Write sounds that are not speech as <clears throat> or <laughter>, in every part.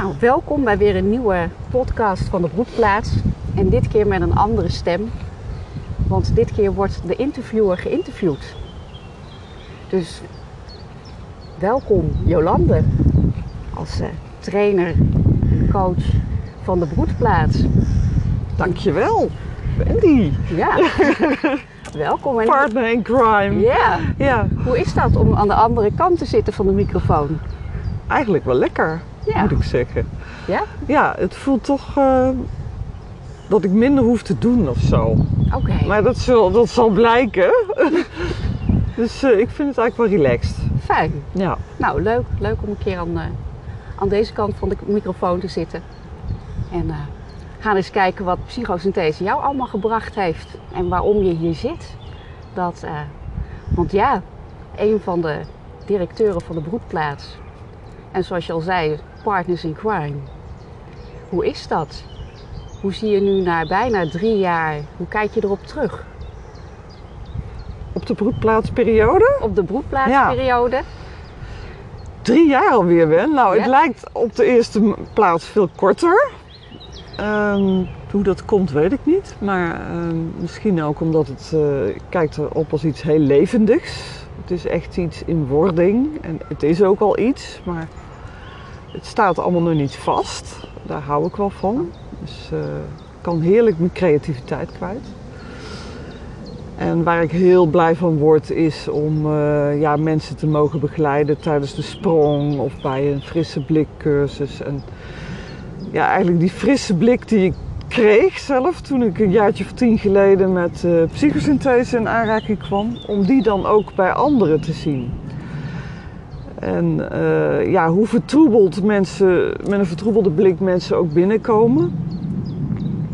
Nou, welkom bij weer een nieuwe podcast van de Broedplaats. En dit keer met een andere stem. Want dit keer wordt de interviewer geïnterviewd. Dus welkom Jolande als uh, trainer en coach van de Broedplaats. Dankjewel, Wendy. Ja, <laughs> welkom. En... Partner in crime. Ja. ja. Hoe is dat om aan de andere kant te zitten van de microfoon? Eigenlijk wel lekker, Ja. moet ik zeggen. Ja? Ja, het voelt toch eh, dat ik minder hoef te doen of zo. Oké. Maar dat zal, dat zal blijken. <laughs> dus eh, ik vind het eigenlijk wel relaxed. Fijn. Ja. Nou, leuk, leuk om een keer aan, eh, aan deze kant van de microfoon te zitten. En gaan eens kijken wat psychosynthese jou allemaal gebracht heeft. En waarom je hier zit. Dat, want ja, een van de directeuren van de broedplaats. En zoals je al zei, partners in crime. Hoe is dat? Hoe zie je nu na bijna drie jaar, hoe kijk je erop terug? Op de broedplaatsperiode? Op de broedplaatsperiode? Drie jaar alweer, Ben. Nou, het lijkt op de eerste plaats veel korter. Ehm, hoe dat komt, weet ik niet. Maar ehm, misschien ook omdat het, eh, ik kijk erop als iets heel levendigs. Het is echt iets in wording. En het is ook al iets, maar het staat allemaal nog niet vast. Daar hou ik wel van. Dus eh, ik kan heerlijk mijn creativiteit kwijt. En waar ik heel blij van word is om eh, ja, mensen te mogen begeleiden tijdens de sprong of bij een frisse blik cursus. En ja, eigenlijk die frisse blik die ik kreeg zelf toen ik een jaartje of tien geleden met eh, psychosynthese in aanraking kwam, om die dan ook bij anderen te zien. En eh, ja, hoe vertroebeld mensen, met een vertroebelde blik mensen ook binnenkomen.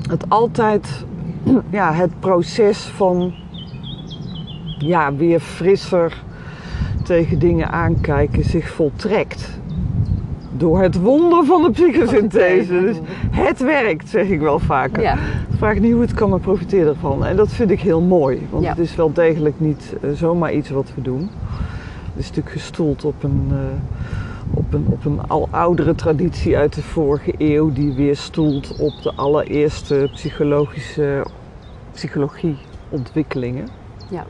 Het altijd <clears throat> ja, het proces van ja, weer frisser tegen dingen aankijken zich voltrekt. Door het wonder van de psychosynthese. Dus het werkt, zeg ik wel vaker. Ja. Vraag niet hoe het kan, maar profiteer ervan. En dat vind ik heel mooi. Want Ja. het is wel degelijk niet eh, zomaar iets wat we doen. Het is natuurlijk gestoeld op een, eh, op, een, op een al oudere traditie uit de vorige eeuw. Die weer stoelt op de allereerste psychologische psychologieontwikkelingen. Ja.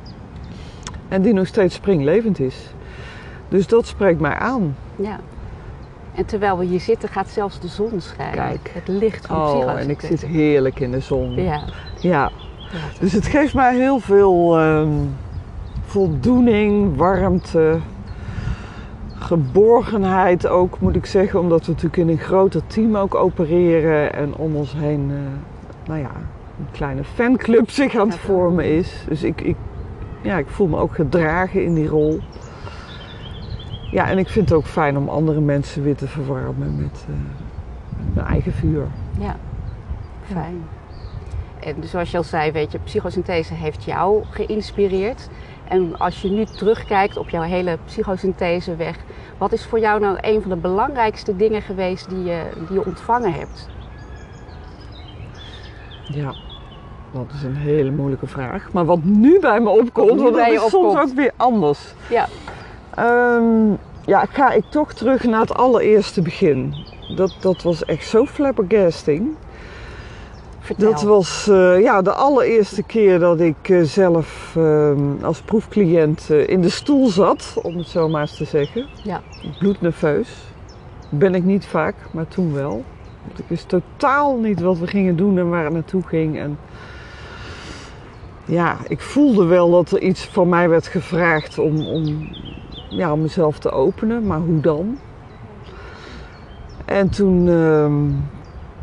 En die nog steeds springlevend is. Dus dat spreekt mij aan. Ja. En terwijl we hier zitten, gaat zelfs de zon schijnen. Kijk. Het licht van Oh, psychosynthese. en ik zit heerlijk in de zon. Ja. Ja. ja. Dus het geeft mij heel veel ehm, voldoening, warmte, geborgenheid ook, moet ik zeggen. Omdat we natuurlijk in een groter team ook opereren. En om ons heen, eh, nou ja, een kleine fanclub zich aan het vormen is. Dus ik, ik, ja, ik voel me ook gedragen in die rol. Ja, en ik vind het ook fijn om andere mensen weer te verwarmen met, eh, met mijn eigen vuur. ja. Fijn. En zoals je al zei, weet je, psychosynthese heeft jou geïnspireerd. En als je nu terugkijkt op jouw hele psychosyntheseweg, wat is voor jou nou een van de belangrijkste dingen geweest die je, die je ontvangen hebt? Ja, dat is een hele moeilijke vraag. Maar wat nu bij me opkomt, want dat is soms opkomt. ook weer anders. Ja. Ehm, ja, ga ik toch terug naar het allereerste begin. Dat, dat was echt zo flabbergasting. Vertel. Dat was eh, ja, de allereerste keer dat ik eh, zelf ehm, als proefcliënt eh, in de stoel zat, om het zo maar eens te zeggen. Ja. Bloednerveus. Ben ik niet vaak, maar toen wel. Want ik wist totaal niet wat we gingen doen en waar het naartoe ging. En ja, ik voelde wel dat er iets van mij werd gevraagd om, om, ja, om mezelf te openen, maar hoe dan? En toen, ehm,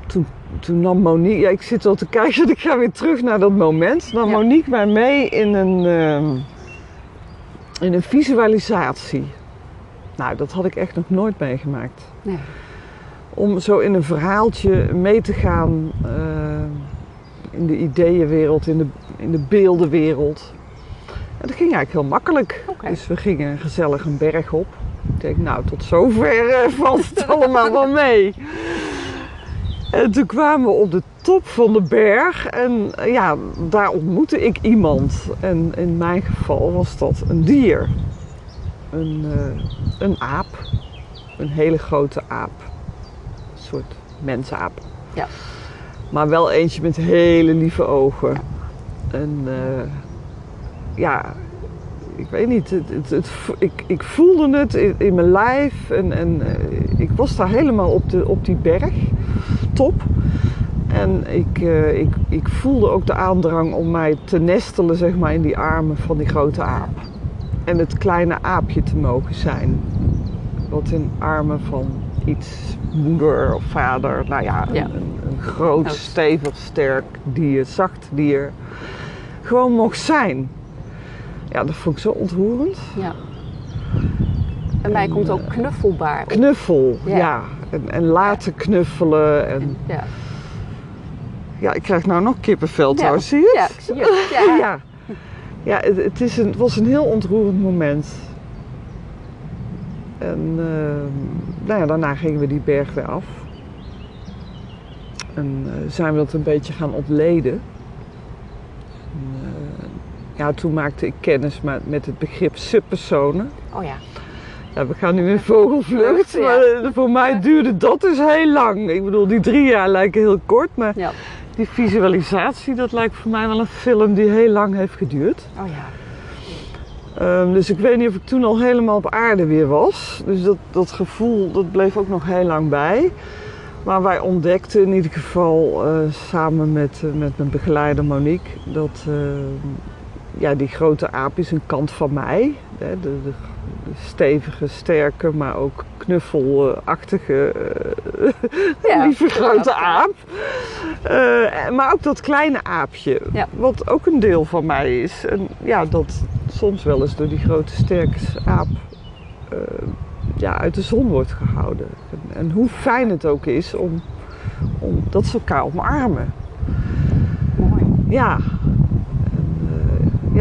toen, toen nam Monique, ja, ik zit al te kijken, <laughs> ik ga weer terug naar dat moment. Nam Ja. Monique mij mee in een, ehm, in een visualisatie. Nou, dat had ik echt nog nooit meegemaakt. Nee. Om zo in een verhaaltje mee te gaan eh, in de ideeënwereld, in de, in de beeldenwereld. En dat ging eigenlijk heel makkelijk. Dus we gingen gezellig een berg op. Ik denk, nou, tot zover eh, valt het <laughs> allemaal wel mee. En toen kwamen we op de top van de berg en eh, ja, daar ontmoette ik iemand. En in mijn geval was dat een dier. Een, eh, een aap. Een hele grote aap. Een soort mensaap. Ja. Maar wel eentje met hele lieve ogen. En eh, ja, ik weet niet, het, het, ik, ik voelde het in, in mijn lijf en, en ik was daar helemaal op, de, op die berg, top. En ik, eh, ik, ik voelde ook de aandrang om mij te nestelen zeg maar, in die armen van die grote aap. En het kleine aapje te mogen zijn. Wat in armen van iets, moeder of vader, nou ja, een, Ja. een, een groot, stevig, sterk dier, zacht dier, gewoon mocht zijn. Ja, dat vond ik zo ontroerend. Ja. En mij komt ook knuffelbaar. Knuffel, ja. Ja. En, en laten knuffelen. En, Ja. ja, ik krijg nou nog kippenvel trouwens, zie je ja, ik zie het. Ja. <laughs> Ja, ja het, het, is een, het was een heel ontroerend moment. En ehm, nou ja, daarna gingen we die berg weer af. En eh, zijn we dat een beetje gaan ontleden. En, eh, ja, toen maakte ik kennis met, met het begrip subpersonen. Oh ja. Ja, we gaan nu in vogelvlucht, maar eh, voor mij duurde dat dus heel lang. Ik bedoel, die drie jaar lijken heel kort, maar ja. die visualisatie, dat lijkt voor mij wel een film die heel lang heeft geduurd. Oh ja. Ehm, dus ik weet niet of ik toen al helemaal op aarde weer was. Dus dat, dat gevoel, dat bleef ook nog heel lang bij. Maar wij ontdekten in ieder geval eh, samen met, eh, met mijn begeleider Monique dat eh, ja, die grote aap is een kant van mij. De, de, de stevige, sterke, maar ook knuffelachtige, eh, <laughs> Ja. lieve grote aap. Eh, maar ook dat kleine aapje, Ja. wat ook een deel van mij is. En ja, dat soms wel eens door die grote sterke aap eh, ja, uit de zon wordt gehouden. En, en hoe fijn het ook is om, om dat ze elkaar omarmen. Mooi. Ja.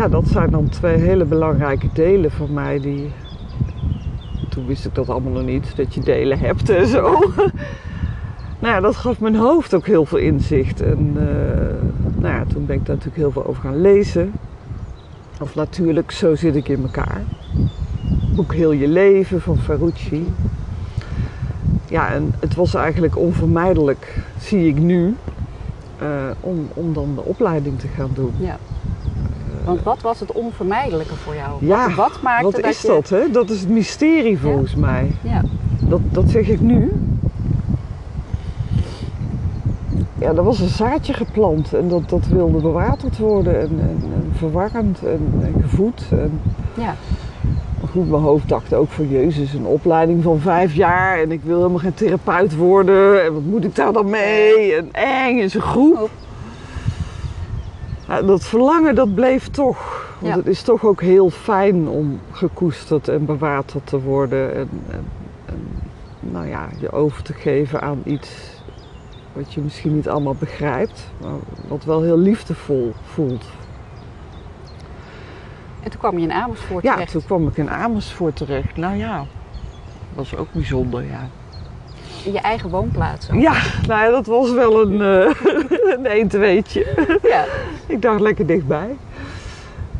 Ja, dat zijn dan twee hele belangrijke delen van mij die. Toen wist ik dat allemaal nog niet, dat je delen hebt en zo. <laughs> nou ja, dat gaf mijn hoofd ook heel veel inzicht. En eh, nou ja, toen ben ik daar natuurlijk heel veel over gaan lezen. Of natuurlijk, zo zit ik in elkaar. Boek Heel je leven van Ferrucci. Ja, en het was eigenlijk onvermijdelijk, zie ik nu, eh, om, om dan de opleiding te gaan doen. Ja. Want wat was het onvermijdelijke voor jou? Ja, wat, wat maakte Wat dat is je... dat, hè? Dat is het mysterie volgens mij. Ja. Dat, dat zeg ik nu. Ja, er was een zaadje geplant en dat, dat wilde bewaterd worden en, en, en verwarmd en, en gevoed. En, Ja. goed, mijn hoofd dacht ook van Jezus, een opleiding van vijf jaar en ik wil helemaal geen therapeut worden. En wat moet ik daar dan mee? En eng in zijn groep. Ja, dat verlangen dat bleef toch. Want Ja. het is toch ook heel fijn om gekoesterd en bewaterd te worden. En, en, en, nou ja, je over te geven aan iets wat je misschien niet allemaal begrijpt. Maar wat wel heel liefdevol voelt. En toen kwam je in Amersfoort Ja, terecht. toen kwam ik in Amersfoort terecht. Nou ja, dat was ook bijzonder, ja. In je eigen woonplaats. ook. Ja, nou ja, dat was wel een, eh <laughs> een 1 2'tje. Ja. Ik dacht lekker dichtbij.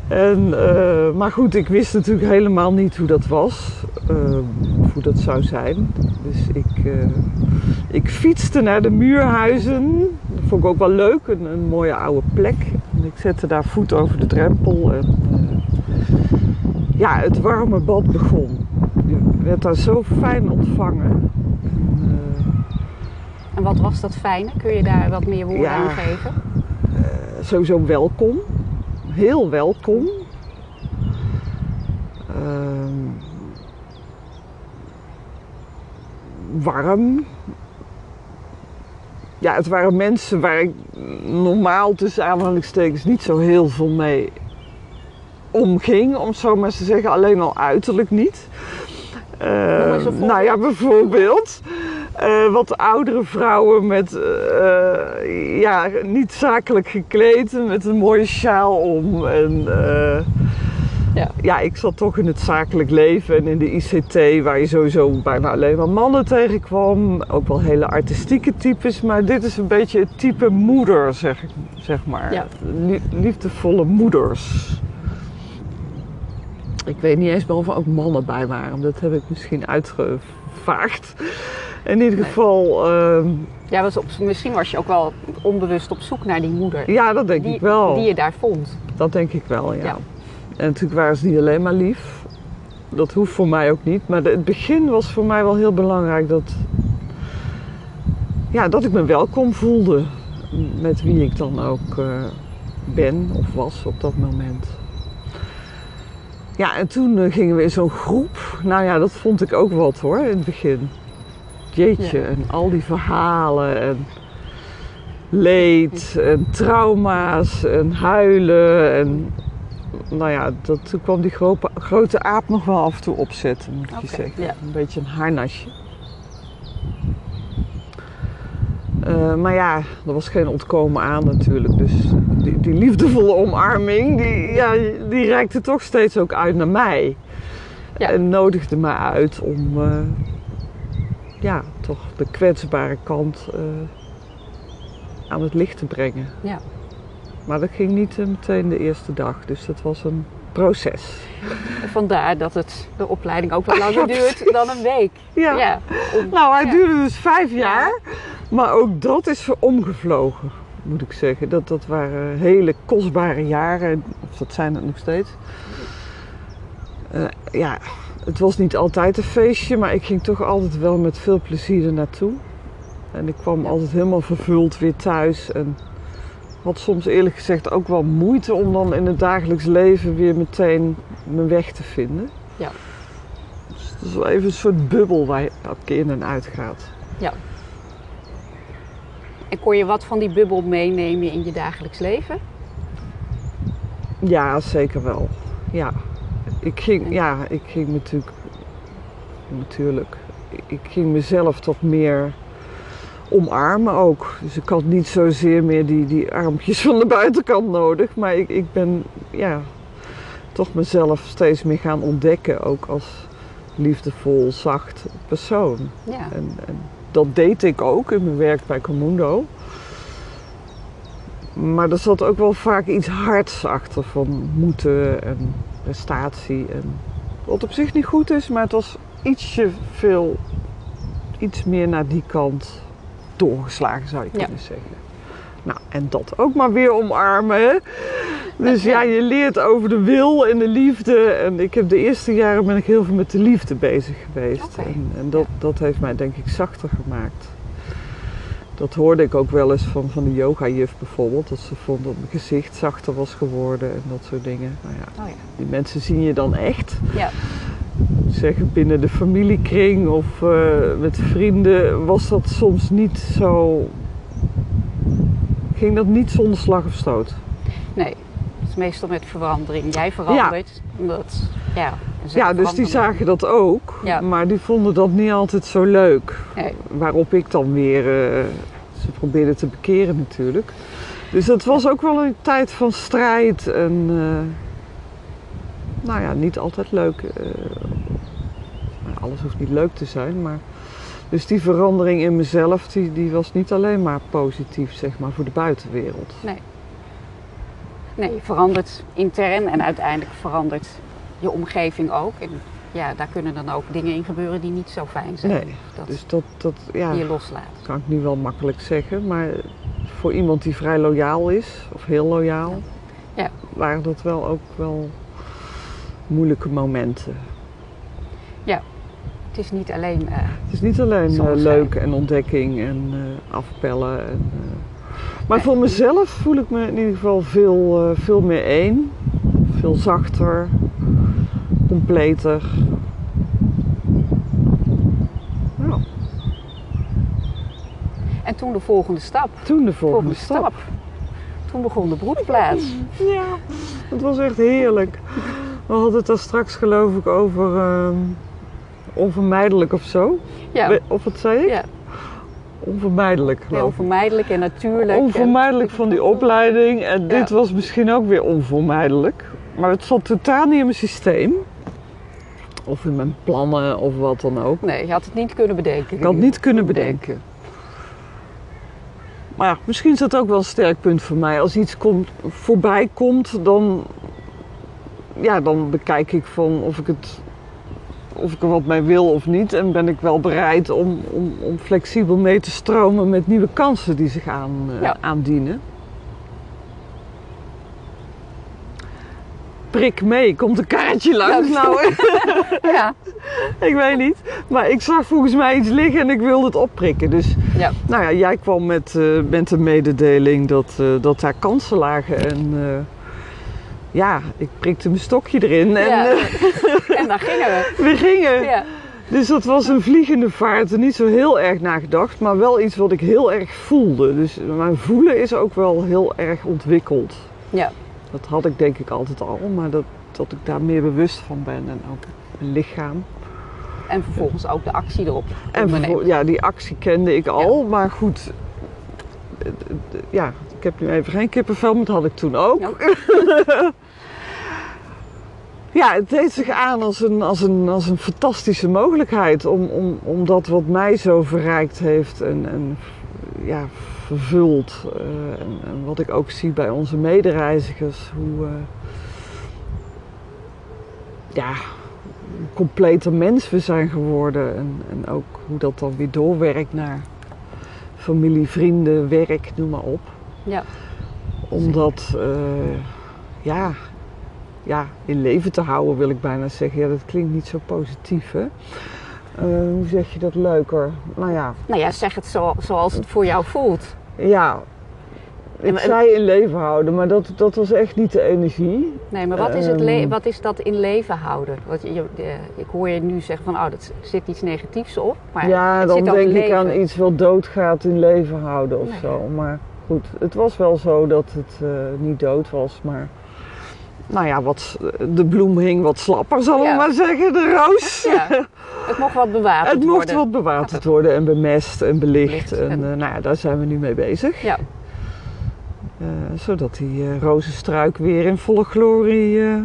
En, eh, maar goed, ik wist natuurlijk helemaal niet hoe dat was. of hoe dat zou zijn. Dus ik, ik fietste naar de muurhuizen. Dat vond ik ook wel leuk. Een, een mooie oude plek. En ik zette daar voet over de drempel. En, ja, het warme bad begon. Je werd daar zo fijn ontvangen. En, eh, wat was dat fijne? Kun je daar wat meer woorden Ja. aan geven? sowieso welkom. Heel welkom. Ehm, warm. Ja, het waren mensen waar ik normaal tussen aanhalingstekens niet zo heel veel mee omging, om het zo maar te zeggen. Alleen al uiterlijk niet. voorbeeld. nou ja, bijvoorbeeld eh, wat oudere vrouwen met eh, ja, niet zakelijk gekleed, met een mooie sjaal om. En, eh, Ja. ja, ik zat toch in het zakelijk leven en in de ICT, waar je sowieso bijna alleen maar mannen tegenkwam. Ook wel hele artistieke types, maar dit is een beetje het type moeder, zeg, ik- zeg maar. Ja. Liefdevolle moeders. Ik weet niet eens meer of er ook mannen bij waren, dat heb ik misschien uitgevaagd. In ieder geval, ehm, Ja, was op, misschien was je ook wel onbewust op zoek naar die moeder. ja, dat denk die, ik wel. Die je daar vond. Dat denk ik wel, ja. Ja. En natuurlijk waren ze niet alleen maar lief. Dat hoeft voor mij ook niet. Maar de- het begin was voor mij wel heel belangrijk dat, ja, dat ik me welkom voelde. Met wie ik dan ook eh, ben of was op dat moment. Ja, en toen eh, gingen we in zo'n groep. Nou ja, dat vond ik ook wat hoor, in het begin. Jeetje, Ja. en al die verhalen en leed en trauma's en huilen. En nou ja, dat, toen kwam die grote, grote aap nog wel af en toe opzetten, moet ik je zeggen. ja. Een beetje een harnasje. Eh, maar ja, er was geen ontkomen aan natuurlijk. Dus die, die liefdevolle omarming, die, ja, die reikte toch steeds ook uit naar mij. Ja. En nodigde me uit om eh, ja, toch de kwetsbare kant eh, aan het licht te brengen. Ja. Maar dat ging niet eh, meteen de eerste dag, dus dat was een proces. Vandaar dat het, de opleiding ook wat langer <laughs> Ja, duurt dan een week. Ja. Ja. om- Nou, hij ja. duurde dus vijf jaar, maar ook dat is omgevlogen, moet ik zeggen. Dat, dat waren hele kostbare jaren, of dat zijn het nog steeds. Eh, ja, het was niet altijd een feestje, maar ik ging toch altijd wel met veel plezier er naartoe. En ik kwam Ja. altijd helemaal vervuld weer thuis. En had soms eerlijk gezegd ook wel moeite om dan in het dagelijks leven weer meteen mijn weg te vinden. Ja. Dus het is wel even een soort bubbel waar je elke keer in en uit gaat. En kon je wat van die bubbel meenemen in je dagelijks leven? Ja, zeker wel. Ja. Ik ging, ja, ik ging natuurlijk, natuurlijk, ik ging mezelf toch meer omarmen ook. Dus ik had niet zozeer meer die, die armpjes van de buitenkant nodig. Maar ik, ik ben, ja, toch mezelf steeds meer gaan ontdekken. Ook als liefdevol, zacht persoon. Ja. En, en dat deed ik ook in mijn werk bij Comundo. Maar er zat ook wel vaak iets hards achter van moeten en prestatie. En wat op zich niet goed is, maar het was ietsje veel, iets meer naar die kant doorgeslagen zou je Ja. kunnen zeggen. Nou, en dat ook maar weer omarmen. Hè? Dus ja, je leert over de wil en de liefde. En ik heb de eerste jaren ben ik heel veel met de liefde bezig geweest. En, en dat, dat heeft mij denk ik zachter gemaakt. Dat hoorde ik ook wel eens van, van de yoga-juf bijvoorbeeld. Dat ze vond dat mijn gezicht zachter was geworden en dat soort dingen. Nou ja, Oh ja. die mensen zien je dan echt. Ja. Zeggen binnen de familiekring of eh, met vrienden was dat soms niet zo. Ging dat niet zonder slag of stoot? Nee, meestal met verandering. Jij verandert. Omdat, ja, en zij Ja, dus die zagen dat ook, Ja. maar die vonden dat niet altijd zo leuk. Nee. Waarop ik dan weer eh, ze probeerde te bekeren natuurlijk. Dus dat was ook wel een tijd van strijd en eh, nou ja, niet altijd leuk. eh, nou, alles hoeft niet leuk te zijn, maar dus die verandering in mezelf, die, die was niet alleen maar positief, zeg maar, voor de buitenwereld. Nee, je verandert intern en uiteindelijk verandert je omgeving ook. En ja, daar kunnen dan ook dingen in gebeuren die niet zo fijn zijn. Nee, dat Dus dat, dat ja, die je loslaat. kan ik nu wel makkelijk zeggen, maar voor iemand die vrij loyaal is, of heel loyaal, Ja. waren dat wel ook wel moeilijke momenten. Het is niet alleen. eh, Het is niet alleen eh, leuk en ontdekking en eh, afpellen. En, Maar voor mezelf voel ik me in ieder geval veel, eh, veel meer één. Veel zachter, completer. Nou, en toen de volgende stap. toen de volgende, stap. Toen begon de broedplaats. Ja, het was echt heerlijk. We hadden het daar straks geloof ik over ehm, onvermijdelijk of zo. Ja, Of wat zei ik? ja Onvermijdelijk geloof ik. vermijdelijk en natuurlijk. Onvermijdelijk van die opleiding. En dit was misschien ook weer onvermijdelijk. Maar het zat totaal niet in mijn systeem. Of in mijn plannen of wat dan ook. Nee, je had het niet kunnen bedenken. Ik had het niet kunnen bedenken. Maar ja, misschien is dat ook wel een sterk punt voor mij. Als iets komt, voorbij komt, dan, ja, dan bekijk ik van of ik het of ik er wat mee wil of niet. En ben ik wel bereid om, om, om flexibel mee te stromen met nieuwe kansen die zich aan, eh, Ja. aandienen. Prik mee, komt een kaartje langs. Ja. Nou, <laughs> Ja. ik weet niet. Maar ik zag volgens mij iets liggen en ik wilde het opprikken. Dus Ja. nou ja, jij kwam met, eh, met de mededeling dat, eh, dat daar kansen lagen. En eh, ja, ik prikte mijn stokje erin en Ja. eh, <laughs> En daar gingen we. <laughs> we gingen. Ja. Dus dat was een vliegende vaart. Er niet zo heel erg nagedacht, maar wel iets wat ik heel erg voelde. Dus mijn voelen is ook wel heel erg ontwikkeld. Ja. Dat had ik denk ik altijd al, maar dat, dat ik daar meer bewust van ben en ook mijn lichaam. En vervolgens ook de actie erop. En ja, die actie kende ik al, maar goed. eh, eh, Ja, ik heb nu even geen kippenvel, maar dat had ik toen ook. Ja. Ja, het deed zich aan als een, als een, als een fantastische mogelijkheid om, om, om dat wat mij zo verrijkt heeft en, en ja, vervuld. eh, en, en wat ik ook zie bij onze medereizigers, hoe, eh, ja, completer mens we zijn geworden. En, en ook hoe dat dan weer doorwerkt naar familie, vrienden, werk, noem maar op. Ja. Omdat, eh, ja, ja, in leven te houden wil ik bijna zeggen. Ja, dat klinkt niet zo positief, hè? Eh, hoe zeg je dat leuker? Nou ja, Nou ja, zeg het zo, zoals het voor jou voelt. ja. Ik zei in leven houden, maar dat, dat was echt niet de energie. Nee, maar wat is, het le- Ehm. wat is dat in leven houden? Want je, ik hoor je nu zeggen van, oh, dat zit iets negatiefs op. Maar ja, dan denk ik leven. aan iets wat doodgaat in leven houden of Nee. zo. Maar goed, het was wel zo dat het eh, niet dood was, maar... Nou ja, wat, de bloem hing wat slapper, zal ik Ja. maar zeggen, de roos. <laughs> Ja, het mocht wat bewaard Het mocht worden. wat bewaterd worden en bemest en belicht. Belicht En, en- eh, nou ja, daar zijn we nu mee bezig. Ja, Eh, zodat die eh rozenstruik weer in volle glorie eh,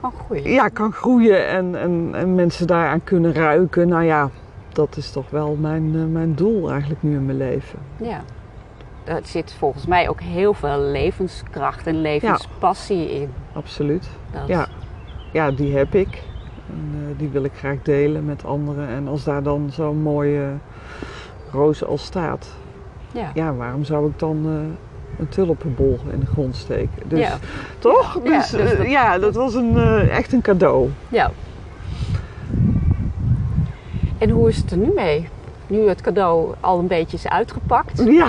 kan groeien. ja, kan groeien en, en, en mensen daaraan kunnen ruiken. Nou ja, dat is toch wel mijn, eh, mijn doel eigenlijk nu in mijn leven. Ja. Er zit volgens mij ook heel veel levenskracht en levenspassie in. Absoluut. Dat, Ja. Ja, die heb ik. En, eh, die wil ik graag delen met anderen. En als daar dan zo'n mooie roze al staat, Ja. ja, waarom zou ik dan eh, een tulpenbol in de grond steken? Dus, Ja. Toch? Ja, Dus, dus eh, dat- ja, dat was een, echt een cadeau. ja. En hoe is het er nu mee? Nu het cadeau al een beetje is uitgepakt. Ja.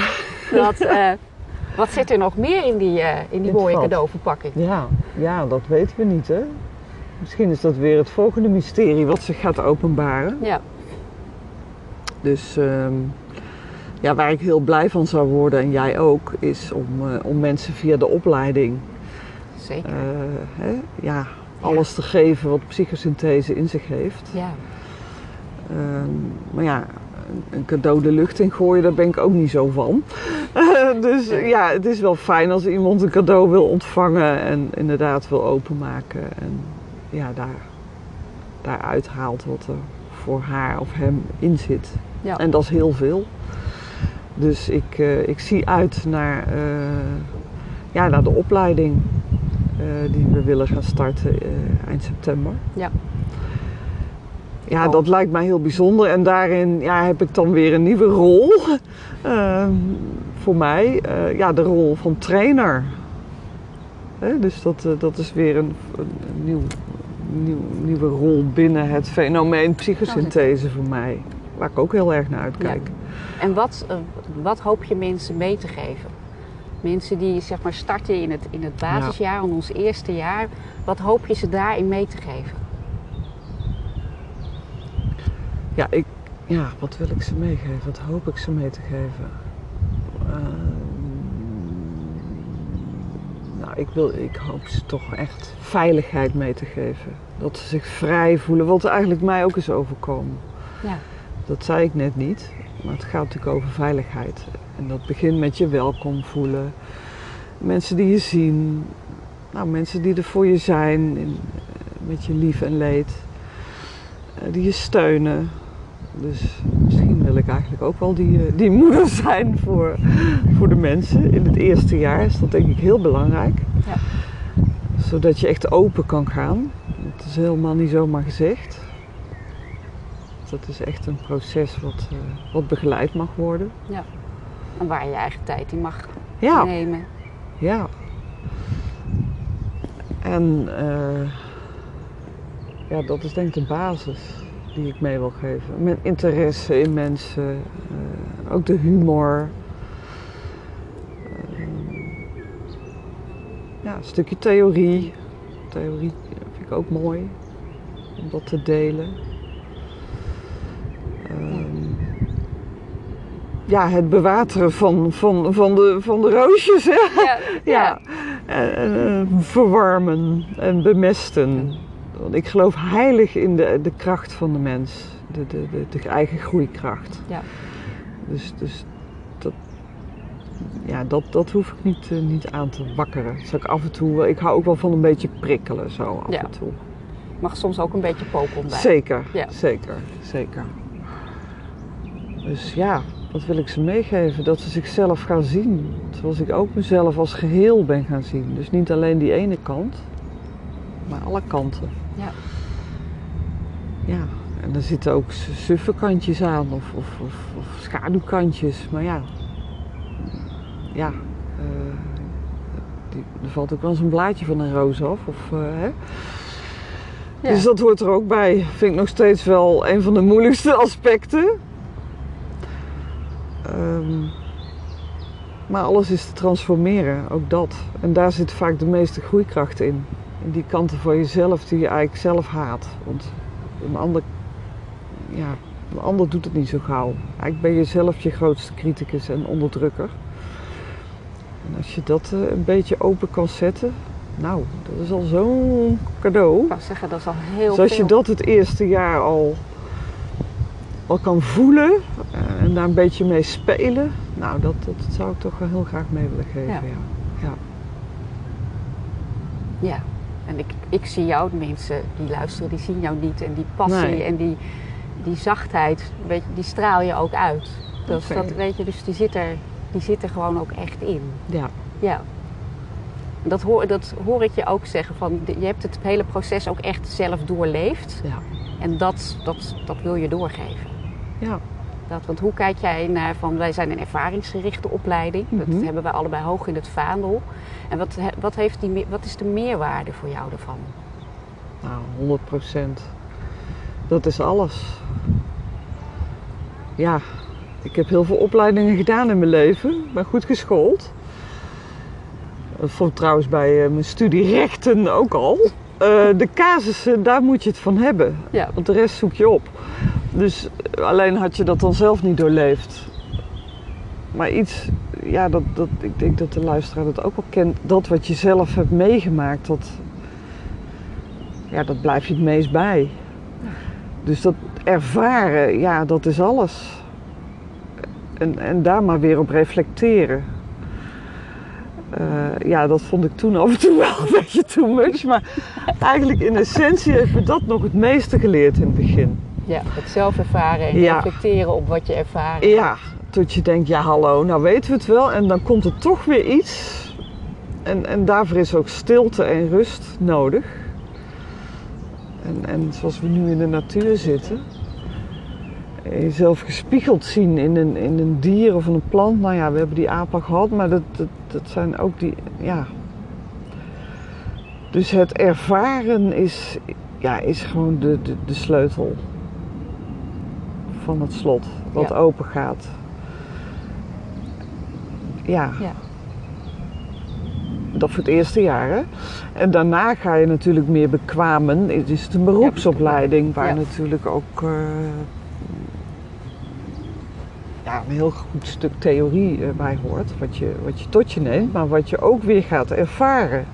Dat, eh, wat zit er nog meer in die, eh, in die mooie cadeauverpakking? Ja, ja, dat weten we niet, hè? Misschien is dat weer het volgende mysterie wat zich gaat openbaren. Ja, Dus ehm, ja, waar ik heel blij van zou worden, en jij ook, is om, eh, om mensen via de opleiding zeker. hè, ja, alles te geven wat psychosynthese in zich heeft. ja. Ehm, maar ja, een- cadeau de lucht in gooien, daar ben ik ook niet zo van. <laughs> dus ja, het is wel fijn als iemand een cadeau wil ontvangen en inderdaad wil openmaken. En ja, daar, daaruit haalt wat er voor haar of hem in zit. Ja. En dat is heel veel. Dus ik, eh, ik zie uit naar, eh, ja, naar de opleiding eh, die we willen gaan starten eind september. Ja. Ja, Oh. dat lijkt mij heel bijzonder. En daarin ja, heb ik dan weer een nieuwe rol <laughs> ehm, voor mij. Eh, ja, de rol van trainer. Hè, dus dat, eh, dat is weer een, een, een nieuw, nieuw, nieuwe rol binnen het fenomeen psychosynthese voor mij. Waar ik ook heel erg naar uitkijk. En wat, eh, wat hoop je mensen mee te geven? Mensen die zeg maar starten in het, in het basisjaar, in ons eerste jaar. Wat hoop je ze daarin mee te geven? Ja, ik, ja, wat wil ik ze meegeven? Wat hoop ik ze mee te geven? Ehm, nou, ik, wil, ik hoop ze toch echt veiligheid mee te geven. Dat ze zich vrij voelen, wat eigenlijk mij ook is overkomen. Ja. Dat zei ik net niet, maar het gaat natuurlijk over veiligheid. En dat begint met je welkom voelen. Mensen die je zien. Nou, mensen die er voor je zijn, in, met je lief en leed. Eh, die je steunen. Dus misschien wil ik eigenlijk ook wel die, eh, die moeder <laughs> zijn voor, voor de mensen. In het eerste jaar is dat denk ik heel belangrijk. Ja. Zodat je echt open kan gaan. Dat is helemaal niet zomaar gezegd. Dat is echt een proces wat, eh, wat begeleid mag worden. En waar je eigen tijd in mag Ja, nemen. ja. En eh, ja, dat is denk ik de basis die ik mee wil geven. Mijn interesse in mensen, eh, ook de humor. Eh, ja, een stukje theorie. Theorie vind ik ook mooi om dat te delen. Ehm, ja, het bewateren van, van, van, de, van de roosjes. Hè? Ja, <laughs> Ja, en, en, verwarmen en bemesten. Want ik geloof heilig in de, de kracht van de mens, de, de, de, de eigen groeikracht. Ja. Dus, dus dat, ja, dat, dat hoef ik niet, eh, niet aan te wakkeren. Dus ik af en toe, ik hou ook wel van een beetje prikkelen zo af Ja. en toe. Mag soms ook een beetje popel bij. Zeker, Ja. zeker, zeker. Dus ja, dat wil ik ze meegeven, dat ze zichzelf gaan zien. Zoals ik ook mezelf als geheel ben gaan zien. Dus niet alleen die ene kant, maar alle kanten. Ja. Ja, en er zitten ook su- suffe kantjes aan of, of, of, of schaduwkantjes. Maar ja, ja eh, die, er valt ook wel eens een blaadje van een roos af. Of, eh, hè? Ja. Dus dat hoort er ook bij. Vind ik nog steeds wel een van de moeilijkste aspecten. Ehm, maar alles is te transformeren, ook dat. En daar zit vaak de meeste groeikracht in. Die kanten van jezelf die je eigenlijk zelf haat. Want een ander, ja, een ander doet het niet zo gauw. Eigenlijk ben je zelf je grootste criticus en onderdrukker. En als je dat eh, een beetje open kan zetten, nou, dat is al zo'n cadeau. Ik wou zeggen, dat is al heel Dus als je dat het eerste jaar al, al kan voelen eh, en daar een beetje mee spelen, nou, dat, dat zou ik toch wel heel graag mee willen geven. Ja. Ja. Ja. Ja. En ik, ik zie jou, de mensen die luisteren, die zien jou niet. En die passie Nee. en die, die zachtheid, weet je, die straal je ook uit. Dus dat, weet je, dus die zit, er, die zit er gewoon ook echt in. ja. Ja. Dat hoor, dat hoor ik je ook zeggen. Van, je hebt het hele proces ook echt zelf doorleefd. Ja. En dat, dat, dat wil je doorgeven. Ja. Dat, want hoe kijk jij naar van wij zijn een ervaringsgerichte opleiding. Dat Mhm. hebben wij allebei hoog in het vaandel. En wat, wat, heeft die, wat is de meerwaarde voor jou ervan? Nou, 100 procent. Dat is alles. Ja, ik heb heel veel opleidingen gedaan in mijn leven. Ben goed geschoold. Dat vond ik trouwens bij eh, mijn studie rechten ook al. Eh, de casussen, daar moet je het van hebben. Ja. Want de rest zoek je op. Dus alleen had je dat dan zelf niet doorleefd. Maar iets, ja, dat, dat, ik denk dat de luisteraar dat ook wel kent. Dat wat je zelf hebt meegemaakt, dat, ja, dat blijf je het meest bij. Dus dat ervaren, ja, dat is alles. En, en daar maar weer op reflecteren. Eh, ja, dat vond ik toen af en toe <laughs> wel een beetje too much. Maar eigenlijk in essentie heeft me dat nog het meeste geleerd in het begin. Ja, het zelf ervaren en Ja. reflecteren op wat je ervaren. Ja, tot je denkt, ja hallo, nou weten we het wel. En dan komt er toch weer iets. En, en daarvoor is ook stilte en rust nodig. En, en zoals we nu in de natuur zitten. en Jezelf gespiegeld zien in een, in een dier of een plant. Nou ja, we hebben die al gehad, maar dat, dat, dat zijn ook die, ja. Dus het ervaren is, ja, is gewoon de, de, de sleutel van het slot, wat Ja. open gaat. Ja. Ja. Dat voor het eerste jaar. Hè? En daarna ga je natuurlijk meer bekwamen. Het is een beroepsopleiding waar natuurlijk ook eh, ja, een heel goed stuk theorie eh, bij hoort. Wat je, wat je tot je neemt, maar wat je ook weer gaat ervaren.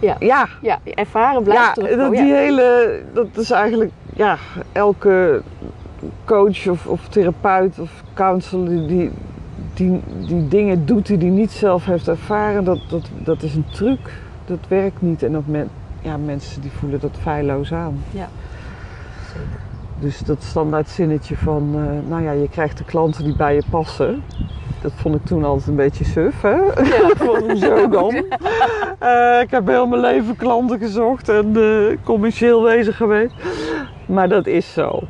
Ja. Ja, Ja, ervaren blijft ja, dat, die ja. hele, dat is eigenlijk, ja, elke coach of, of therapeut of counselor die, die, die, dingen doet die hij niet zelf heeft ervaren, dat, dat, dat is een truc. Dat werkt niet en dat men, ja, mensen die voelen dat feilloos aan. Zeker. Dus dat standaard zinnetje van, eh, nou ja, je krijgt de klanten die bij je passen. Dat vond ik toen altijd een beetje suf, hè? Ja. <laughs> Hoezo dan? <laughs> Eh, ik heb heel mijn leven klanten gezocht en eh, commercieel bezig geweest. Maar dat is zo.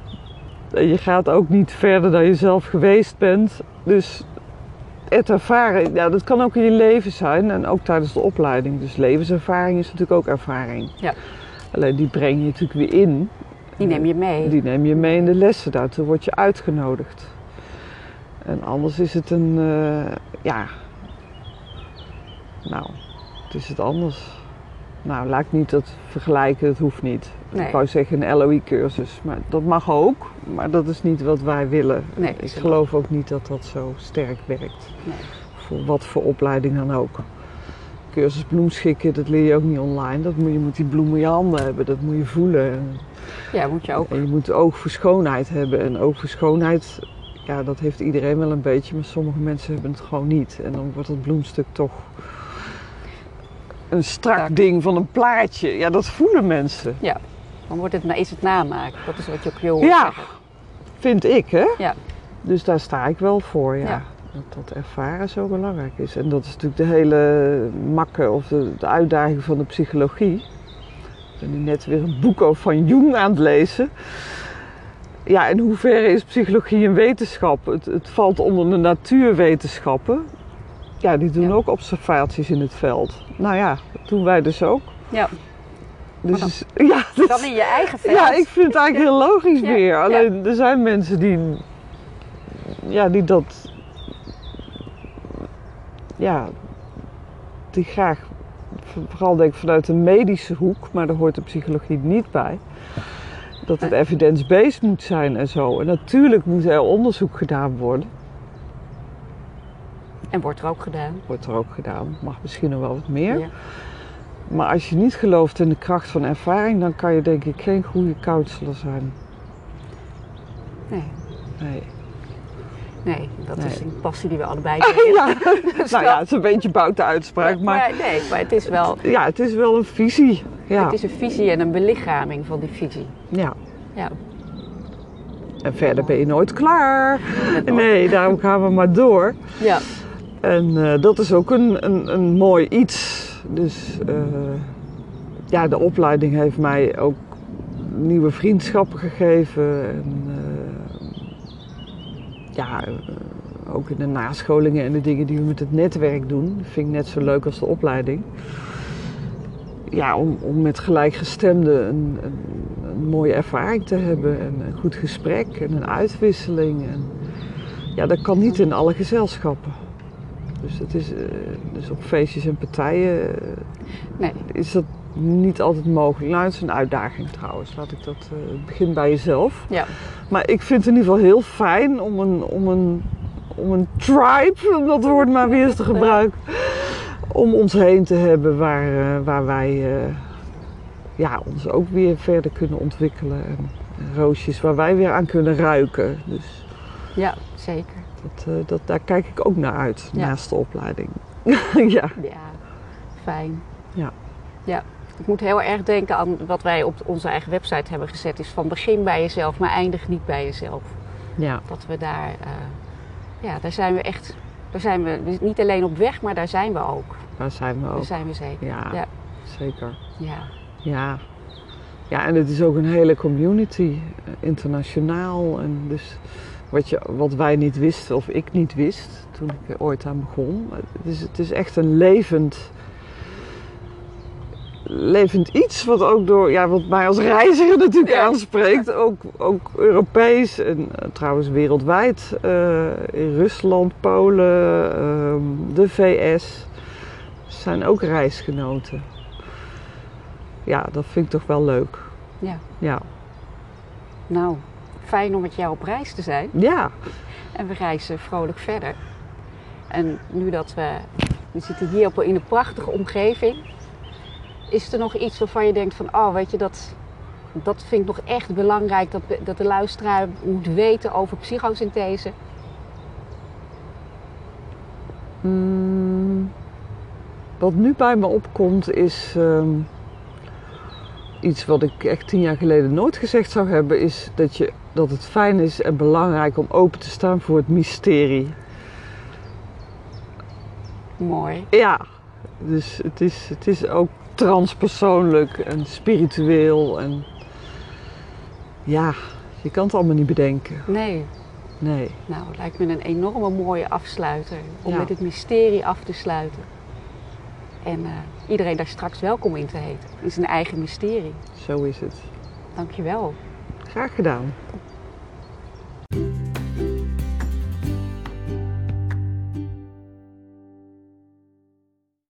Je gaat ook niet verder dan je zelf geweest bent. Dus het ervaren, ja, dat kan ook in je leven zijn en ook tijdens de opleiding. Dus levenservaring is natuurlijk ook ervaring. Ja. Alleen die breng je natuurlijk weer in. Die neem je mee. Die neem je mee in de lessen. Daartoe word je uitgenodigd. En anders is het een, eh, ja. Nou, het is het anders. Nou, laat ik niet dat vergelijken, dat hoeft niet. Nee. Ik wou zeggen een LOI-cursus, maar dat mag ook. Maar dat is niet wat wij willen. Nee, ik geloof ook niet dat dat zo sterk werkt. Nee. Voor wat voor opleiding dan ook. Cursus bloemschikken, dat leer je ook niet online. Dat moet, je moet die bloem in je handen hebben, dat moet je voelen. En- Ja, moet je ook. en je moet oog voor schoonheid hebben. En oog voor schoonheid, ja, dat heeft iedereen wel een beetje, maar sommige mensen hebben het gewoon niet. En dan wordt het bloemstuk toch een strak ding van een plaatje. Ja, dat voelen mensen. Dan wordt het, is het namaak. Dat is wat je op je hoort Ja. zeggen. Vind ik, hè? Ja. Dus daar sta ik wel voor, ja. Ja. Dat dat ervaren zo belangrijk is. En dat is natuurlijk de hele makke of de, de uitdaging van de psychologie. Ik ben nu net weer een boek over van Jung aan het lezen. Ja, in hoeverre is psychologie een wetenschap? Het, het valt onder de natuurwetenschappen. Ja, die doen Ja. ook observaties in het veld. Nou ja, dat doen wij dus ook. Ja. Dus dan- is- ja, dus- Dan in je eigen veld. ja, ik vind het eigenlijk heel logisch Ja, weer. Alleen er zijn mensen die, ja, die dat, ja, die graag, vooral denk ik vanuit de medische hoek, maar daar hoort de psychologie niet bij. Dat het evidence-based moet zijn en zo. En natuurlijk moet er onderzoek gedaan worden. En wordt er ook gedaan. Wordt er ook gedaan. Mag misschien nog wel wat meer. Ja. Maar als je niet gelooft in de kracht van ervaring, dan kan je denk ik geen goede counselor zijn. Nee. Nee. Nee, dat is een passie die we allebei delen. <laughs> Ja, nou ja, <laughs> het is een beetje boute uitspraak, maar maar nee, maar het is wel. ja, het is wel een visie. Ja, Het is een visie en een belichaming van die visie. ja. Ja. En verder ben je nooit klaar. Nee, daarom gaan we maar door. Ja. En eh, dat is ook een, een, een mooi iets. Dus eh, ja, de opleiding heeft mij ook nieuwe vriendschappen gegeven. En, eh, ja, ook in de nascholingen en de dingen die we met het netwerk doen, vind ik net zo leuk als de opleiding. Ja, om, om met gelijkgestemden een, een, een mooie ervaring te hebben en een goed gesprek en een uitwisseling. En, ja, dat kan niet in alle gezelschappen. Dus, het is, eh, dus op feestjes en partijen eh, Nee. is dat niet altijd mogelijk. Nou, het is een uitdaging trouwens. Laat ik dat eh begin bij jezelf. Ja. Maar ik vind het in ieder geval heel fijn om een, om een, om een tribe, om dat woord maar weer eens te gebruiken, om ons heen te hebben waar, eh, waar wij eh, ja, ons ook weer verder kunnen ontwikkelen. En, roosjes waar wij weer aan kunnen ruiken. Dus Ja, zeker. dat, eh, dat, daar kijk ik ook naar uit, Ja. naast de opleiding. <laughs> ja. Ja, fijn. Ja. Ja. Ik moet heel erg denken aan wat wij op onze eigen website hebben gezet. Is van begin bij jezelf, maar eindig niet bij jezelf. Ja. Dat we daar, ja, daar zijn we echt, daar zijn we niet alleen op weg, maar daar zijn we ook. daar zijn we Daar ook. zijn we zeker. Ja, Ja. zeker. Ja. Ja. ja, en het is ook een hele community, eh, internationaal. En dus wat, je, wat wij niet wisten, of ik niet wist toen ik er ooit aan begon. Het is, het is echt een levend, levend iets wat ook door, ja, wat mij als reiziger natuurlijk Ja. aanspreekt. Ook, ook Europees en eh, trouwens wereldwijd. eh, in Rusland, Polen, ehm, de VS zijn ook reisgenoten. Ja, dat vind ik toch wel leuk. Ja. Ja. Nou, fijn om met jou op reis te zijn. Ja. En we reizen vrolijk verder. En nu dat we, we zitten hier op, in een prachtige omgeving. Is er nog iets waarvan je denkt van, oh weet je, dat, dat vind ik nog echt belangrijk. Dat, dat de luisteraar moet weten over psychosynthese. Mm, wat nu bij me opkomt is ehm, iets wat ik echt tien jaar geleden nooit gezegd zou hebben. Is dat, je, dat het fijn is en belangrijk om open te staan voor het mysterie. Mooi. Ja, dus het is, het is ook transpersoonlijk en spiritueel. En ja, je kan het allemaal niet bedenken. Nee, Nee. nou, het lijkt me een enorme mooie afsluiter om Ja. met het mysterie af te sluiten. En eh, iedereen daar straks welkom in te heten, in zijn eigen mysterie. Zo is het. Dankjewel. Graag gedaan.